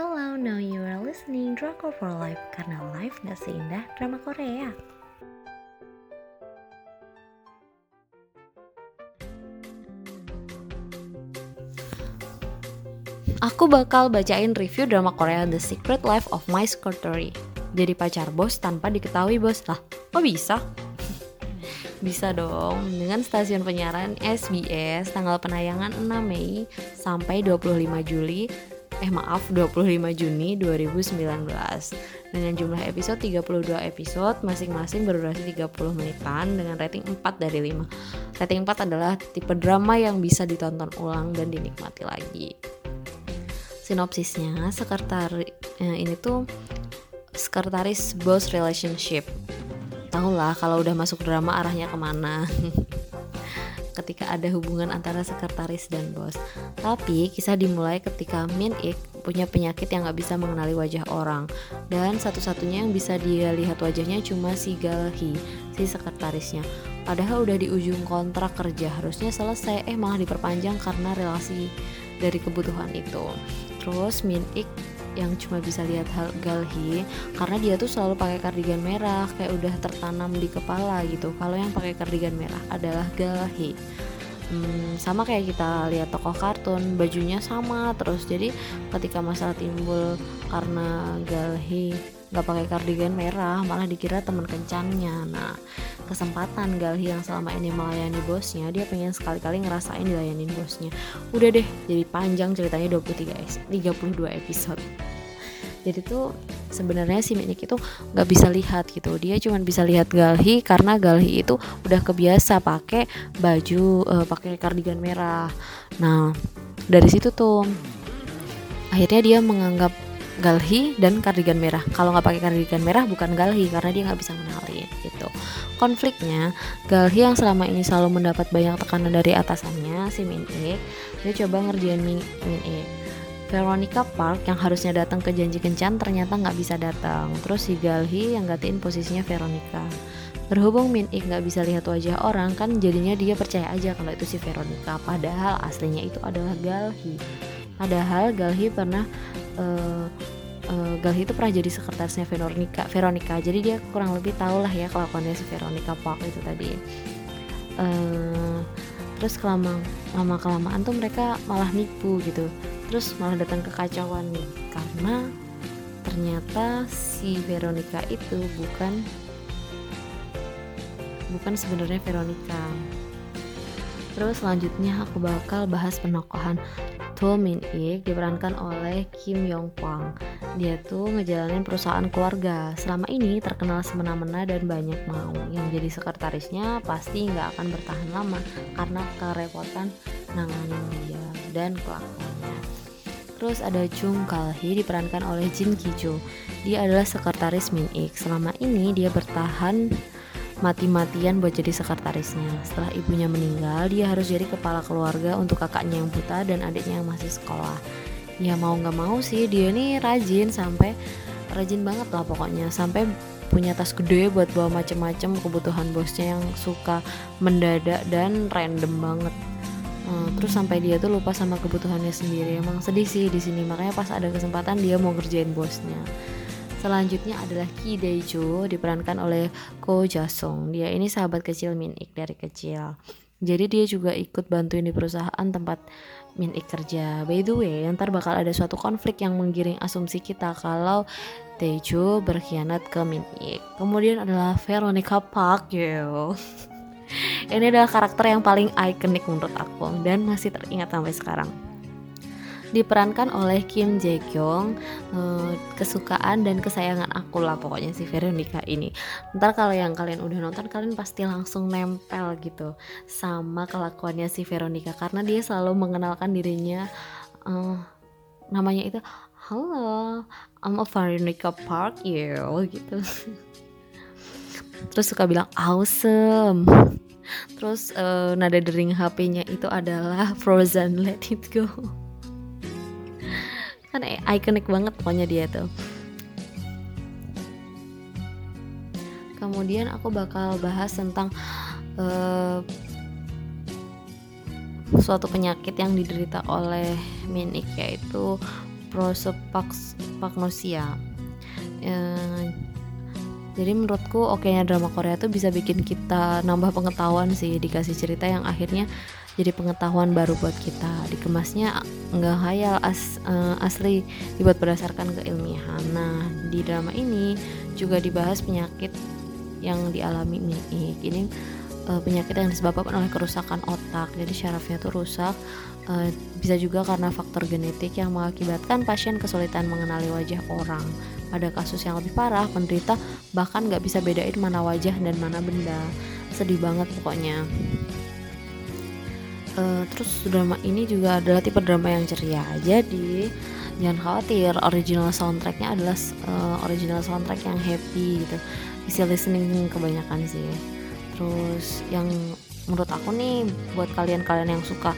Hello, now you are listening Drama for Life karena life gak seindah drama Korea. Aku bakal bacain review drama Korea The Secret Life of My Secretary. Jadi pacar bos tanpa diketahui bos. Lah, kok bisa? bisa dong dengan stasiun penyiaran SBS tanggal penayangan 6 Mei sampai 25 Juli eh maaf 25 Juni 2019 dengan jumlah episode 32 episode masing-masing berdurasi 30 menitan dengan rating 4 dari 5 rating 4 adalah tipe drama yang bisa ditonton ulang dan dinikmati lagi. Sinopsisnya sekretari eh, ini tuh sekretaris boss relationship. Tahu lah kalau udah masuk drama arahnya ke mana ketika ada hubungan antara sekretaris dan bos. Tapi kisah dimulai ketika Min Ik punya penyakit yang gak bisa mengenali wajah orang. Dan satu-satunya yang bisa dia lihat wajahnya cuma si Galhi si sekretarisnya. Padahal udah di ujung kontrak kerja harusnya selesai. Eh malah diperpanjang karena relasi dari kebutuhan itu. Terus Min Ik yang cuma bisa lihat hal Galhi karena dia tuh selalu pakai kardigan merah kayak udah tertanam di kepala gitu. Kalau yang pakai kardigan merah adalah Galhi. Hmm, sama kayak kita lihat tokoh kartun bajunya sama terus. Jadi ketika masalah timbul karena Galhi nggak pakai kardigan merah malah dikira teman kencannya nah kesempatan Galhi yang selama ini melayani bosnya dia pengen sekali-kali ngerasain dilayanin bosnya. Udah deh jadi panjang ceritanya 23 32 episode jadi tuh sebenarnya si Minik itu nggak bisa lihat gitu dia cuma bisa lihat Galhi karena Galhi itu udah kebiasa pakai baju uh, pakai kardigan merah nah dari situ tuh akhirnya dia menganggap Galhi dan kardigan merah. Kalau nggak pakai kardigan merah bukan Galhi karena dia nggak bisa mengenali gitu. Konfliknya Galhi yang selama ini selalu mendapat banyak tekanan dari atasannya si Min Ik, dia coba ngerjain Min, Min Ik. Veronica Park yang harusnya datang ke janji kencan ternyata nggak bisa datang. Terus si Galhi yang gantiin posisinya Veronica. Berhubung Min Ik nggak bisa lihat wajah orang kan jadinya dia percaya aja kalau itu si Veronica. Padahal aslinya itu adalah Galhi. Padahal Galhi pernah uh, uh, Galhi itu pernah jadi sekretarisnya Veronica Veronica jadi dia kurang lebih tahu lah ya kelakuannya si Veronica Park itu tadi uh, terus kelama lama kelamaan tuh mereka malah nipu gitu terus malah datang kekacauan nih karena ternyata si Veronica itu bukan bukan sebenarnya Veronica terus selanjutnya aku bakal bahas penokohan To Min Ik diperankan oleh Kim Yong Kwang. Dia tuh ngejalanin perusahaan keluarga. Selama ini terkenal semena-mena dan banyak mau. Yang jadi sekretarisnya pasti nggak akan bertahan lama karena kerepotan nanganin dia dan kelakuannya. Terus ada Chung Kal Hee diperankan oleh Jin Ki Jo. Dia adalah sekretaris Min Ik. Selama ini dia bertahan mati-matian buat jadi sekretarisnya. Setelah ibunya meninggal, dia harus jadi kepala keluarga untuk kakaknya yang buta dan adiknya yang masih sekolah. Ya mau nggak mau sih dia ini rajin sampai rajin banget lah pokoknya sampai punya tas gede buat bawa macem-macem kebutuhan bosnya yang suka mendadak dan random banget. Hmm, terus sampai dia tuh lupa sama kebutuhannya sendiri. Emang sedih sih di sini makanya pas ada kesempatan dia mau ngerjain bosnya. Selanjutnya adalah Ki Daejo diperankan oleh Ko Jasong. Dia ini sahabat kecil Min Ik dari kecil. Jadi dia juga ikut bantuin di perusahaan tempat Min Ik kerja. By the way, ntar bakal ada suatu konflik yang menggiring asumsi kita kalau Daejo berkhianat ke Min Ik. Kemudian adalah Veronica Park, yo. Ini adalah karakter yang paling ikonik menurut aku dan masih teringat sampai sekarang. Diperankan oleh Kim Jae Kyung uh, kesukaan dan kesayangan aku lah pokoknya si Veronica ini. Ntar kalau yang kalian udah nonton kalian pasti langsung nempel gitu sama kelakuannya si Veronica karena dia selalu mengenalkan dirinya uh, namanya itu halo I'm a Veronica Park you gitu terus suka bilang awesome. Terus uh, nada dering HP-nya itu adalah Frozen Let It Go. Kan ikonik banget pokoknya dia tuh. Kemudian aku bakal bahas tentang uh, suatu penyakit yang diderita oleh Minik yaitu prosopagnosia. Uh, jadi menurutku okenya drama Korea tuh bisa bikin kita nambah pengetahuan sih dikasih cerita yang akhirnya jadi pengetahuan baru buat kita. Dikemasnya nggak hayal as, uh, asli dibuat berdasarkan keilmiahan. Nah di drama ini juga dibahas penyakit yang dialami Miik. Ini uh, penyakit yang disebabkan oleh kerusakan otak. Jadi syarafnya tuh rusak uh, bisa juga karena faktor genetik yang mengakibatkan pasien kesulitan mengenali wajah orang pada kasus yang lebih parah penderita bahkan nggak bisa bedain mana wajah dan mana benda. Sedih banget pokoknya. Uh, terus drama ini juga adalah tipe drama yang ceria. Jadi jangan khawatir original soundtracknya adalah uh, original soundtrack yang happy gitu. Easy listening kebanyakan sih. Terus yang menurut aku nih buat kalian-kalian yang suka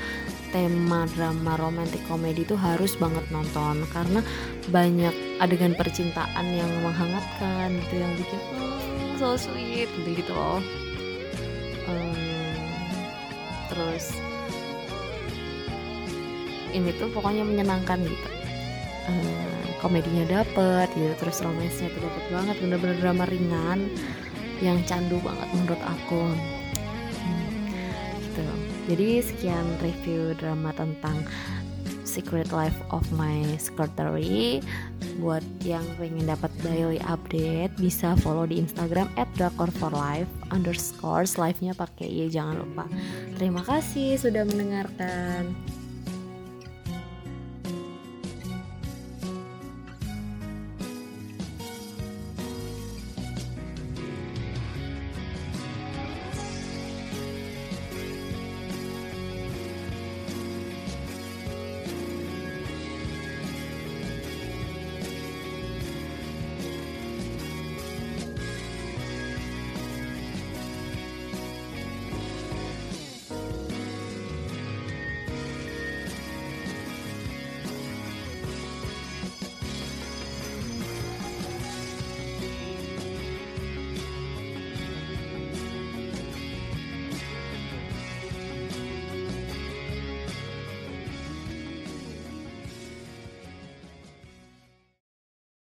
tema drama romantic komedi itu harus banget nonton. Karena banyak adegan percintaan yang menghangatkan gitu yang bikin oh, so sweet gitu gitu loh. Um, terus ini tuh pokoknya menyenangkan gitu. Um, komedinya dapet gitu terus romansnya tuh dapet banget bener-bener drama ringan yang candu banget menurut aku. Jadi sekian review drama tentang Secret Life of My Secretary. Buat yang pengen dapat daily update bisa follow di Instagram at for life underscore live nya pakai ya jangan lupa. Terima kasih sudah mendengarkan